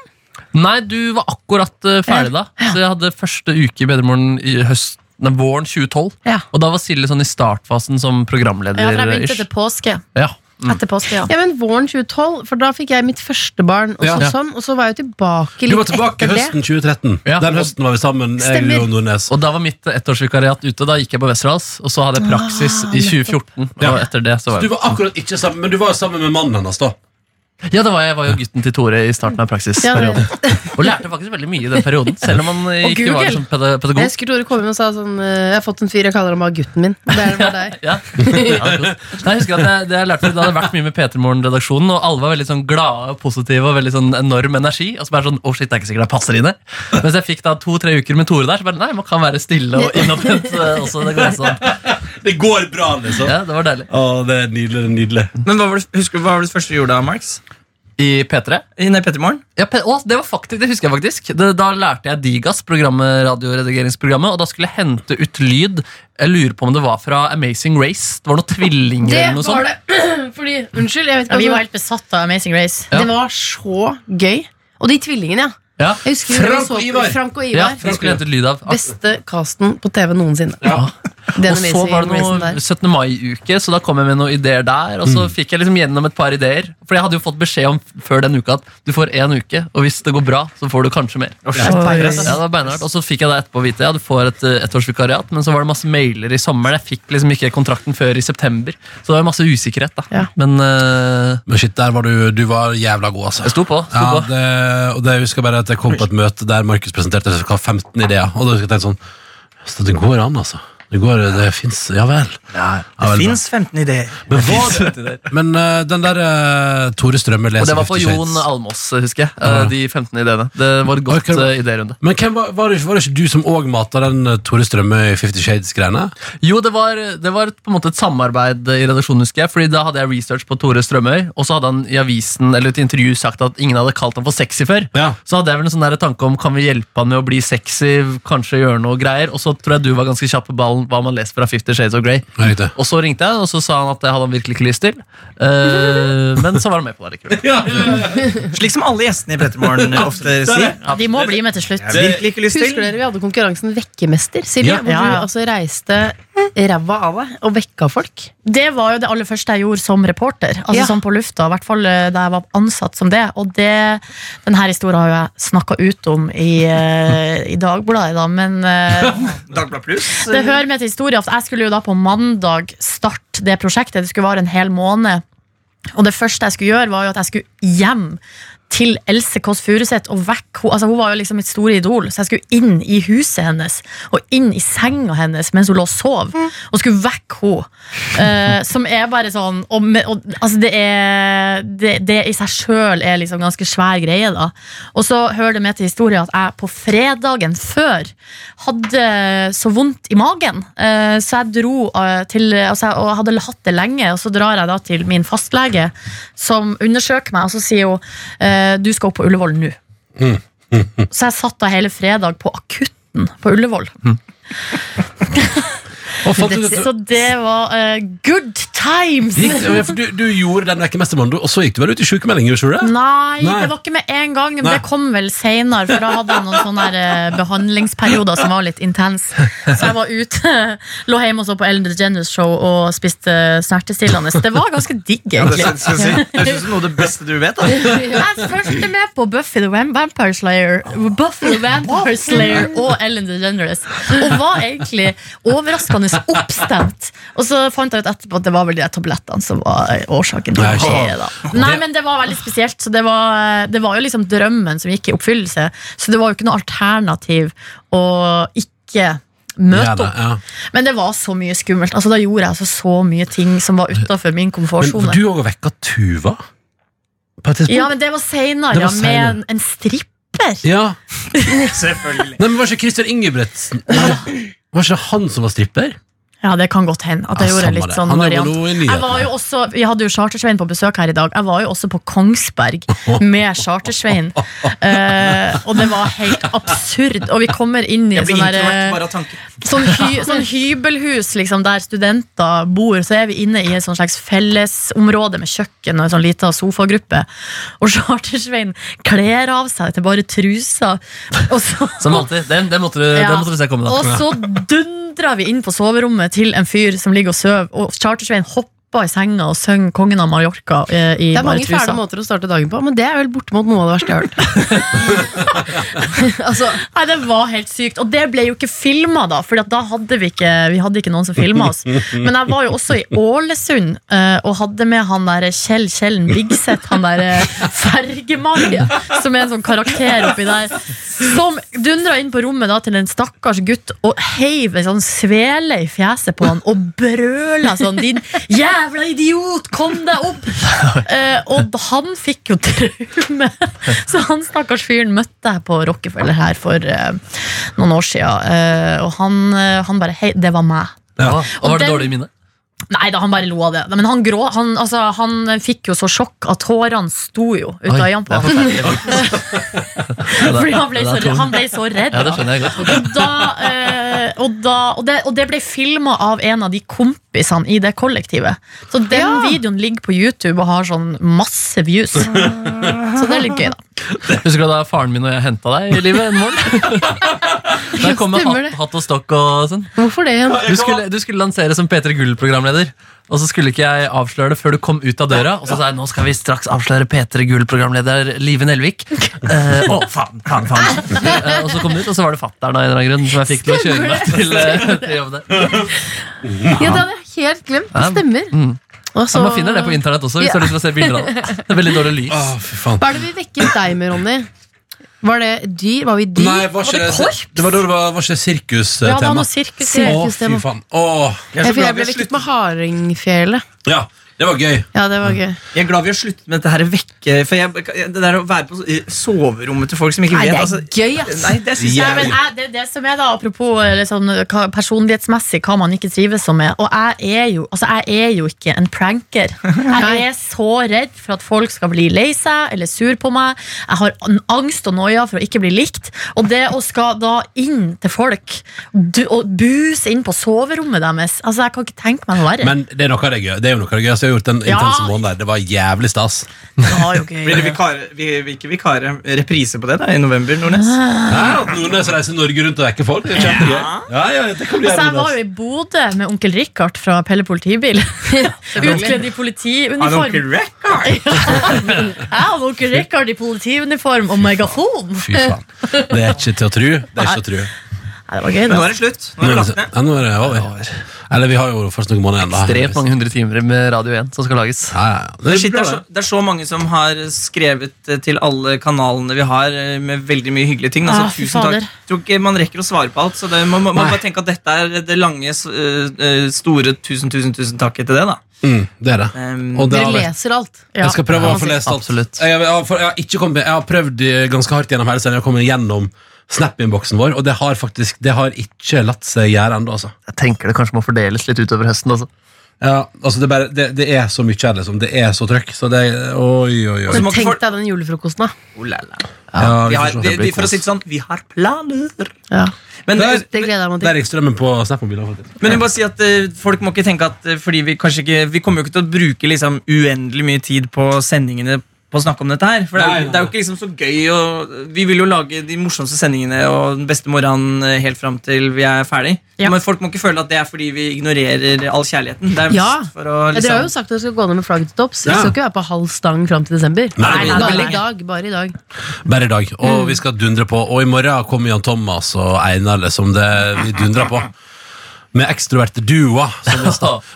Nei, du var akkurat eh, ferdig da. Så jeg hadde første uke i Bedremorgen i høst, nei, våren 2012. Ja. Og da var Silje sånn i startfasen som programleder. Ja, for jeg begynte etter påske. Ja. Mm. Etter påske, ja. Ja, men Våren 2012, for da fikk jeg mitt første barn. Og, så, Ja. sånn, og så var jeg jo tilbake litt etter det. Du var tilbake høsten 2013. Ja. Den høsten var vi sammen. Jeg, Stemmer. og Og da var mitt ettårsvikariat ute. Da gikk jeg på Westerdals, og så hadde jeg praksis i 2014. Ja. Og etter det så var Du var akkurat ikke sammen, men du var sammen med mannen hennes, da. Ja, det var jeg var jo gutten til Tore i starten av praksisperioden. Og lærte faktisk veldig mye i den perioden, selv om man ikke var sånn pedagog. Jeg husker Tore kom inn og sa sånn eh, Jeg har fått en fyr, jeg kaller ham bare gutten min. Det er bare deg. Ja. Ja, det. Nei, jeg husker at jeg, det jeg lærte, det hadde vært mye med P3 Morgen-redaksjonen, og alle var veldig sånn glade og positive og veldig sånn enorm energi. Og så bare sånn, å shit, det er ikke sikkert jeg passer inn her. Mens jeg fikk da to-tre uker med Tore der, så bare nei, man kan være stille og innadvendt eh, også. Det går sånn. Det går bra, liksom. Ja, det var deilig. Å, det er nydelig. det er nydelig Men hva var det, husker du hva var det første du gjorde da, Marx? I P3? I Nei, Pettermorgen? Ja, P å, det var faktisk, det husker jeg faktisk. Det, da lærte jeg Digas, programmet, radioredigeringsprogrammet, og da skulle jeg hente ut lyd. Jeg lurer på om det var fra Amazing Race. Det var noen tvillinger Det eller noe var sånt. det. Fordi, unnskyld, jeg vet Ja, hva vi var helt besatt av Amazing Race. Ja. Det var så gøy. Og de tvillingene, ja. Ja, Jeg husker vi Frank så og Ivar. Frank og ja Ivar. jeg skulle hente ut lyd av. Beste casten på TV noensinne. Ja. Den Og så var det noe 17. mai-uke, så da kom jeg med noen ideer der. Og så fikk jeg liksom gjennom et par ideer. For jeg hadde jo fått beskjed om før den uka at du får én uke, og hvis det går bra, så får du kanskje mer. Å, Ja. Og så fikk jeg da etterpå vite ja, du får et eh, ettårsvikariat, men så var det masse mailer i sommer. Jeg fikk liksom ikke kontrakten før i september, så det var masse usikkerhet. da Ja. Men uh, Men shit, der var du, du var jævla god, altså. jeg sto på. Sto Ja, på. det, og det jeg husker bare at jeg kom på et møte der Markus presenterte hva, 15 ideer. Og da husker jeg tenkte sånn «Så Det går an, altså. Det går, det fins Ja vel. Ja, Det ja, fins 15 ideer. Men, var, men uh, den der uh, Tore Strømme leser Og det var på Jon. Almås, husker jeg. Uh, De 15 ideene. Det var godt Ok, uh, idérunde. Men var, var, det, var det ikke du som òg mata den Tore Strømme i Fifty Shades-greiene? Jo, det var, det var på en måte et samarbeid i redaksjonen, husker jeg. Fordi da hadde jeg research på Tore Strømøy, og så hadde han i avisen eller et intervju sagt at ingen hadde kalt han for sexy før. Ja. Så hadde jeg vel en sånn der tanke om kan vi hjelpe han med å bli sexy, kanskje gjøre noe greier. Og så tror jeg du var ganske kjapp på ballen hva man leser fra Fifty Shades of Grey. Og så ringte jeg, og så sa han at det hadde han virkelig ikke lyst til. Uh, men så var han med på det likevel. Slik som alle gjestene i Brettermorgen ofte sier. De må bli med til slutt. Husker dere vi hadde konkurransen Vekkemester, Silje? Ja. Hvor Ja, du ja. altså reiste ræva av deg og vekka folk. Det var jo det aller første jeg gjorde som reporter. Altså Ja. sånn på lufta, i hvert fall eh, da jeg var ansatt som det. Og det, denne historien har jo jeg snakka ut om i, eh, i Dagbladet, da, men eh, Dagbladet Pluss. det hører med til historien at jeg skulle jo da på mandag starte det prosjektet. Det skulle vare en hel måned. Og det første jeg skulle gjøre, var jo at jeg skulle hjem til Else Kåss Furuseth og vekk henne. Altså, hun var jo liksom mitt store idol, så jeg skulle inn i huset hennes og inn i senga hennes mens hun lå og sov, og skulle vekke henne. Uh, som er bare sånn og, og, altså det, er, det, det i seg sjøl er liksom ganske svær greie, da. Og så hører det med til historien at jeg på fredagen før hadde så vondt i magen, uh, så jeg dro uh, til altså, jeg- Og hadde hatt det lenge, og så drar jeg da til min fastlege, som undersøker meg, og så sier hun eh, du skal opp på Ullevål nå. Så jeg satt da hele fredag på akutten på Ullevål. Du, Så det var eh, good times! gikk, ja, for du, du gjorde den Vekkemestermannen, og så gikk du vel ut i sykemelding? gjorde du ikke det? Nei, Nei. det var ikke med en gang. men Nei. Det kom vel senere, for da hadde jeg noen sånne her, eh, behandlingsperioder som var litt intense. Så jeg var ute, lå hjemme og så på Ellen DeGeneres show og spiste smertestillende. Det var ganske digg, Ja, det egentlig. skal jeg si. Det høres ut som noe av det beste du vet. Da. Jeg fulgte med på Buffy the Vam- Vampire Slayer Buffy the Vampire Slayer og Ellen DeGeneres. Og var egentlig overraskende oppstemt. Og så fant jeg ut etterpå at det var vel de tablettene som var årsaken til det. da Nei, men det var veldig spesielt. Så det var, det var jo liksom drømmen som gikk i oppfyllelse. Så det var jo ikke noe alternativ å ikke møte opp. ja. Men det var så mye skummelt. Altså Da gjorde jeg altså så mye ting som var utafor min Men komfortsone. du òg vekka Tuva? På et tidspunkt? Ja, men det var seinere, ja, med en, en stripper. Ja. Selvfølgelig. Nei, men Var ikke Christian Ingebrigtsen Var ikke det han som var stripper? Ja, det kan godt hende. At jeg Ja, gjorde litt sånn variant. Jeg var jo også, Vi hadde jo Chartersvein på besøk her i dag. Jeg var jo også på Kongsberg med Chartersvein. Eh, og det var helt absurd. Og vi kommer inn i Jeg sånn der, eh, sånn, hy, sånn hybelhus liksom, der studenter bor, så er vi inne i et sånn slags fellesområde med kjøkken og en sånn lita sofagruppe. Og Chartersvein kler av seg til bare trusa. Så, Som alltid. Den, den, måtte du, Ja. den måtte du se komme. og så så dundrer vi inn på soverommet til en fyr som ligger og sover, og Chartersveien hopper i senga og synger 'Kongen av Mallorca' eh, i Det er mange fæle måter å starte dagen på, men det er vel bortimot noe av det verste jeg har hørt. altså, Nei, Det var helt sykt. Og det ble jo ikke filma, da, for da hadde vi ikke Vi hadde ikke noen som filma oss. Men jeg var jo også i Ålesund eh, og hadde med han der Kjell Kjellen Bigseth, han der eh, Fergemaja, som er en sånn karakter oppi der, som dundra inn på rommet da til en stakkars gutt og heiv en sånn svele i fjeset på han og brøla sånn 'Din jævla idiot, kom deg opp!' Eh, og han fikk jo traume. Så han stakkars fyren møtte jeg på Rockefeller her for eh, noen år siden. Eh, og han, eh, han bare Hei, det var meg. Ja. Og Og var det den- dårlig minne? Nei da, han bare lo av det. Men han, grå, han, altså, han fikk jo så sjokk at tårene sto jo ut av øynene på ham. Fordi han ble, så, han ble så redd. Ja, det skjønner jeg godt. Og, da, eh, og, da, og, det, og det ble filma av en av de kompisene i det kollektivet. Så den Ja. videoen ligger på YouTube og har sånn masse views. Så det er litt gøy, da. Husker du da faren min og jeg henta deg i livet en morgen? Der kom med hatt, hatt og stokk og sånn. hvorfor det igjen? Du skulle, du skulle lansere som P3 Gull-programleder. Og så skulle ikke jeg avsløre det før du kom ut av døra. Og så sa jeg nå skal vi straks avsløre P3 Gull-programleder Live Nelvik. Eh, å, faen, faen, faen. Eh, og så kom du ut, og så var det fatter'n av en eller annen grunn som jeg fikk til å kjøre meg til, eh, til jobb der. Ja, det hadde jeg helt glemt. Det stemmer. Mm. Og så- Ja, man finner det på internett også hvis du har lyst til å se bilder av det. Det er veldig dårlig lys. Å, fy faen. Hva er det vi vekket deg med, Ronny? Var det dyr? Var vi dyr? Nei, var Var det det, korps? det var da det var, var ikke sirkustema. Ja, det var noe sirkus. Å, fy faen. Åh, Jeg Jeg, jeg ble vekket med hardingfele. ja, det var gøy. Ja, det var gøy. Jeg er glad vi har sluttet med dette her vekke For jeg, det der å være på soverommet til folk som ikke Nei, vet det er altså, gøy, ass. Nei, det synes jeg men jeg, det, det som er da, Apropos eller sånn, hva, personlighetsmessig hva man ikke trives med. Og jeg er, jo, altså, jeg er jo ikke en pranker. Jeg er så redd for at folk skal bli lei seg eller sur på meg. Jeg har angst og noia for å ikke bli likt. Og det å skal da inn til folk du, og buse inn på soverommet deres altså, Jeg kan ikke tenke meg noe verre. Men det er noe av det gøy. Det er jo noe av det gøy. Har gjort den Ja. intense måneden der. Det var jævlig stas. Ja, okay. Blir det vikare, vi, vi, ikke vikare reprise på det da, i november, Nordnes? Ja, at Nordnes reiser Norge rundt og vekker folk. Det ja. Ja, ja, det kan bli Altså, jeg var jo i Bodø med onkel Richard fra Pelle politibil. Utkledd i Han politiuniform. onkel Reckard! Jeg hadde onkel Richard i politiuniform og megafon. Fy faen. Det er ikke til å tro. Det er ikke til å tro. Nei, det var gøy, Men nå er det slutt. Nå er det lagt ned. ja, nå er det over. Eller vi har jo først noen måneder igjen. Ekstremt mange hundre timer med Radio 1 som skal lages. Ja, ja. Det er shit, det, er så, det. er så mange som har skrevet eh, til alle kanalene vi har, eh, med veldig mye hyggelige ting. Altså, Ah, tusen fader. takk. Jeg tror ikke man rekker å svare på alt, så det, man må bare tenke at dette er det lange, øh, store tusen, tusen, tusen takk til det. da. Mm, det er det. Um, Og det Dere leser alt. Ja. Jeg skal prøve å få lest alt. Jeg, jeg, har- for jeg, har ikke kommet, jeg har prøvd eh, ganske hardt gjennom hele Jeg har kommet gjennom Snap-innboksen vår, og det har faktisk Det har ikke latt seg gjøre ennå. Altså. Jeg tenker det kanskje må fordeles litt utover høsten. Altså. Ja, altså det, bare, det, det er så mye her, liksom. Det er så trøkk. Så det Oi, oi, oi. Men tenk deg den julefrokosten, da. oh, la, la. Ja, Vi vi har, vi, vi, for å si det sånn, vi har planer. Ja, Men, Der- Det gleder jeg meg Der til. gikk strømmen på Snap-mobilen. men jeg bare si at uh, folk må ikke tenke at uh, fordi vi kanskje ikke Vi kommer jo ikke til å bruke liksom uendelig mye tid på sendingene på å snakke om dette her. For det er, Nei, jo- nei, det er jo ikke liksom så gøy og, Vi vil jo lage de morsomste sendingene og den beste morgenen eh, helt fram til vi er ferdig. Ja. Men folk må ikke føle at det er fordi vi ignorerer all kjærligheten. Det er Ja. for å Ja, Dere har jo liksom sagt at dere skal gå ned med flagget til topps. Vi skal ikke være på halv stang fram til desember. Nei, nei, nei, bare nei. i dag. Bare i dag. Bare i dag. Og vi skal dundre på. Og i morgen kommer Jan Thomas og Einar, liksom. Det vi dundrer på. Med ekstroverte duoer.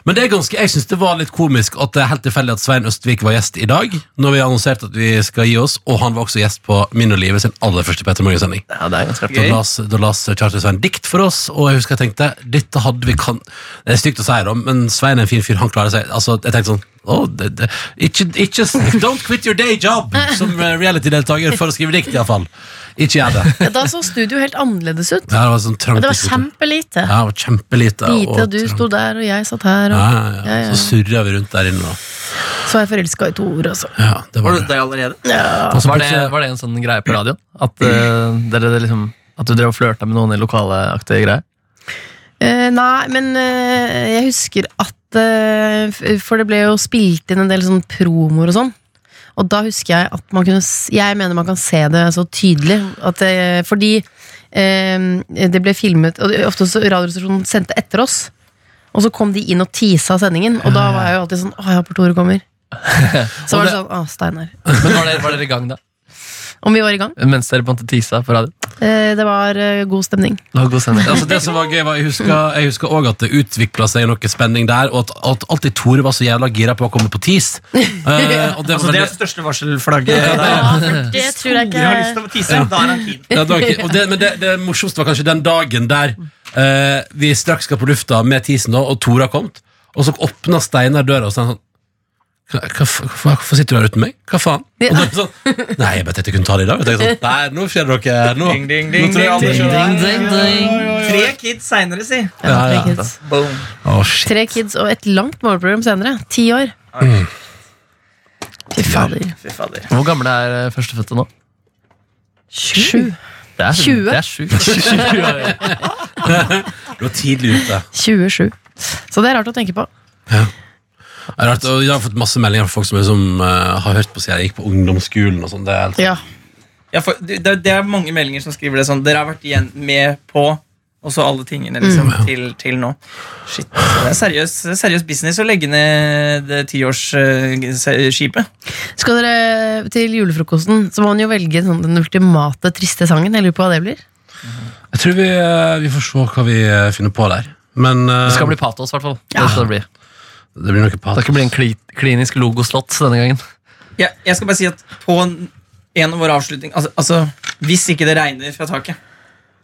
Men det er ganske, jeg syns det var litt komisk at det er helt tilfeldig at Svein Østvik var gjest i dag. Når vi annonserte at vi skal gi oss, og han var også gjest på Min og livet sin aller første Petter Morgen-sending. Ja, Da las, da las Svein dikt for oss, og jeg husker jeg tenkte Dette hadde vi kan Det er stygt å si, da, men Svein er en fin fyr. Han klarer seg. Altså, jeg tenkte sånn Oh, det, det, ikke, ikke, Don't quit your day job som reality-deltaker for å skrive dikt, iallfall. Ikke gjør det. Ja, da så studio helt annerledes ut. Ja, det var sånn trangt Det var kjempelite. Ja, det var kjempelite. Lite, og du trangt. sto der, og jeg satt her. Og ja, ja. Ja, ja. Så surra vi rundt der inne. Og. så er jeg forelska i Tor, altså. Ja, det Var var det, det. allerede? Og Var det, var det en sånn greie på radioen? At, uh, dere liksom, at du drev og flørta med noen i lokaleaktige greier? Uh, nei, men uh, jeg husker at For det ble jo spilt inn en del sånn promoer og sånn. Og da husker jeg at man kunne Jeg mener man kan se det så tydelig. At, eh, fordi eh, det ble filmet Og ofte så Radioresepsjonen sendte etter oss. Og så kom de inn og tisa sendingen, og da var jeg jo alltid sånn Å, ja, håper Tore kommer. Så var det sånn Å, Steinar. Men var dere, var dere i gang da? Om vi var i gang. Mens dere på tisa på radio? Eh, det var eh, god stemning. Det var god stemning. Altså det som var gøy var, Jeg husker, òg at det utvikla seg noe spenning der, og at, at alltid Tore var så jævla gira på å komme på TIS. Eh, og det Altså, veldig... det er det største varselflagget. Ja, det tror jeg Tore har lyst til å tisse, da er han keen. Ja, det ikke, det, men det, det morsomste var kanskje den dagen der eh, vi straks skal på lufta med Tisen, og Tore har kommet. Og så åpna Steinar døra og sa sånn Hvorfor sitter du her uten meg? Hva faen? Det sånn, Nei, jeg bare tenkte jeg kunne ta det i dag. Og sånn, Nei, nå skjer det noe. Nå, Ding, ding, nå tror jeg alle skjønner. Ding, ding, ding. Tre kids seinere, si. Ja, Ja, tre ja. kids. Oh, shit. Tre kids og et langt målprogram senere. Ti år. Fy fader. Fy fader. Hvor gamle er eh, førstefødte nå? Sju. Det er, 20. Det er sjukt. Du var tidlig ute. 27. Så det er rart å tenke på. Det har, og Jeg har fått masse meldinger fra folk som som uh, har hørt på siden jeg gikk på ungdomsskolen. og sånn. Det er helt Ja. Ja, for det, det er mange meldinger som skriver det sånn. Dere har vært igjen med på og så alle tingene liksom, til, til nå. Shit, Det er seriøs, er seriøs business å legge ned det tiårsskipet. Skal dere til julefrokosten, så må man jo velge sånn, den ultimate triste sangen. Jeg lurer på hva det blir. Jeg tror vi, eh, vi får se hva vi eh, finner på der. Men uh, Det skal bli patos, i hvert fall. Det, skal det, bli. Det blir nok det kan bli en kli, klinisk logoslott denne gangen. Ja, jeg skal bare si at på en av våre avslutninger altså, altså, Hvis ikke det regner fra taket,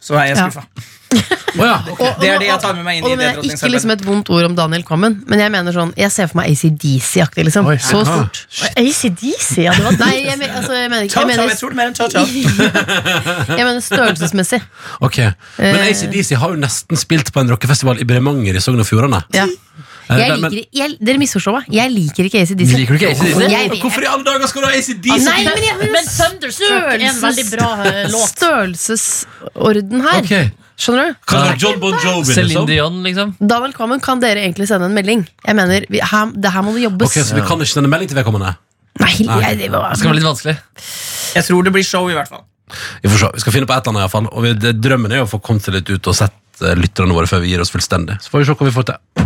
så er jeg Ja. skuffa. Å ja, okay. Det er det jeg tar med meg inn og i det ikke liksom et vondt ord om Daniel Kvammen, men jeg mener sånn Jeg ser for meg ACDC-aktig, liksom. Oi, Så stort. ACDC, ja, det var Nei, jeg, men, altså, jeg mener ikke Jeg mener, jeg tror det er mer enn cha-cha. jeg mener størrelsesmessig. Ok, Men Eh. ACDC har jo nesten spilt på en rockefestival i Bremanger i Sogn og Fjordane. Ja. Eh, Jeg liker, jeg, dere misforstår meg. Jeg liker ikke ACDC. Liker du ikke ACDC? Hvorfor i alle dager skal du ha ACDC? Nei, men jeg Men Thunderstruck er en veldig bra eh, låt. Størrelsesorden her. Okay. Skjønner du? Kan det John Bon Jovi, liksom? Dion, liksom. Daniel velkommen kan dere egentlig sende en melding. Jeg mener, vi, her, Det her må det jobbes. Ok, Så vi kan ikke sende melding til vedkommende? Nei, Nei. jeg, det var, Det skal være litt vanskelig. Jeg tror det blir show, i hvert fall. Vi får vi skal finne på et eller annet i hvert fall Og vi, det, Drømmen er jo å få kommet seg litt ut og sett eh, lytterne våre før vi gir oss fullstendig. Så får vi se hva vi får til.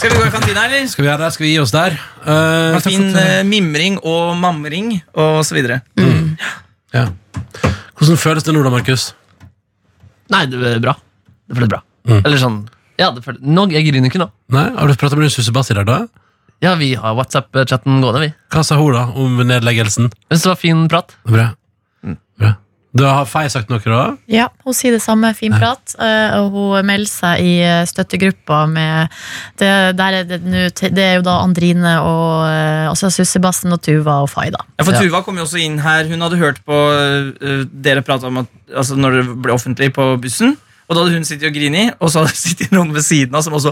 Skal vi gå i kantina, eller? Skal vi gjøre det? Skal vi gi oss der? Uh, fin uh, mimring og mamring og så videre. ja. Hvordan føles det nå, da, Markus? Nei, det er bra. Det føles bra. Mm. Eller sånn Ja, det føles Nå, jeg griner ikke nå. Nei, Har du prata med din sussebass i dag, da? Ja, vi har WhatsApp-chatten gående, vi. Hva sa hun da om nedleggelsen? Jeg synes det var fin prat. Bra. Mm. Bra. Da har Fei sagt noe, da? Ja, hun sier det samme. Fin prat. eh, Og hun melder seg i eh, støttegruppa med det, der er det, det er jo da Andrine og eh, altså Sussebassen og Tuva og Fay, da. Ja, for Tuva kom jo også inn her. Hun hadde hørt på dere prate om at altså, når det ble offentlig på bussen. Og da hadde hun sittet og grini, og så hadde det sittet noen ved siden av som også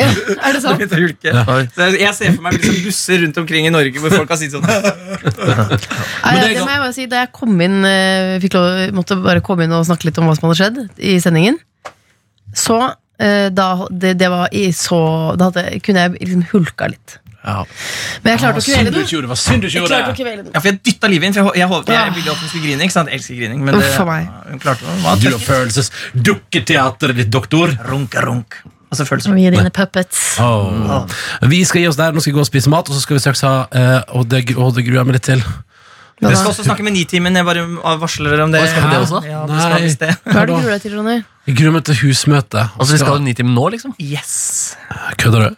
ja, er det sant? Oi. Så jeg- ser for meg liksom busser rundt omkring i Norge hvor folk har sittet sånn. Nei, Men det det må jeg bare si, Da jeg kom inn eh, fikk lov, måtte bare komme inn og snakke litt om hva som hadde skjedd i sendingen, så eh, da, det, det var i så Da hadde, kunne jeg liksom hulka litt. Ja. Men jeg klarte å kvele den. gjorde det. var Synd du ikke Jeg gjorde det. Ja, for jeg dytta livet inn, for jeg, jeg, håpet- jeg ville at hun skulle grine. ikke sant? Jeg elsker grining. Men det, meg. hun klarte det. Var Du har og følelsesdukketeateret ditt, doktor. Runk, runk. Altså følelser. Vi er dine puppets. Åh. Vi skal gi oss der. Nå skal vi gå og spise mat, og så skal vi straks ha uh, Og det, og det gruer jeg meg litt til. Vi Jeg skal også snakke med Nitimen. Jeg bare varsler dere om det. Skal vi det også? Ja, det skal det. Hva er det du gruer deg til, Ronny? Jeg gruer meg til husmøte. Altså, vi skal ha Nitimen nå, liksom? Yes. Kødder du?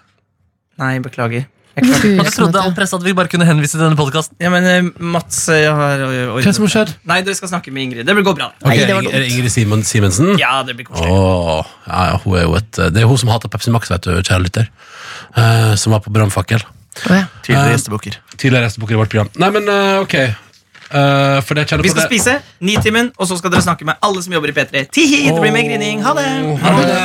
Nei, beklager. Jeg trodde all presset at vi bare kunne henvise til denne podkasten. Ja, men eh, Mats eh, jeg har Hva som har skjedd? Nei, dere skal snakke med Ingrid. Det blir gå bra. Ok, Nei, det var Er Ingrid Simon Simensen? Ja, det blir koselig. Åh, ja, ja, hun er jo et, det er hun som hater Pepsi Max, vet du, kjære lytter. Uh, som var på Brannfakkel. Oh, ja. Tidligere gjestebukker. Uh, Tidligere gjestebukker i vårt program. Nei, men uh, ok. Eh, for det kjenner Vi skal det. spise Nitimen, og så skal dere snakke med alle som jobber i P3. Tihi, det blir mer grining. Ha det! Ha det.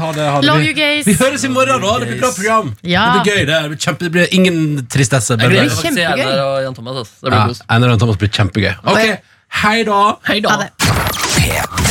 Ha det, ha det. Love you, guys. Vi høres i morgen, da. Det blir bra program. Ja. Det blir gøy. Det blir, kjempe, det blir ingen tristesse. Jeg gleder blir meg til kjempegøy. Einar og Jan Thomas. Altså. Det ja, blir kos. Einar og Thomas blir kjempegøy. Ok, hei da. Hei Ha det.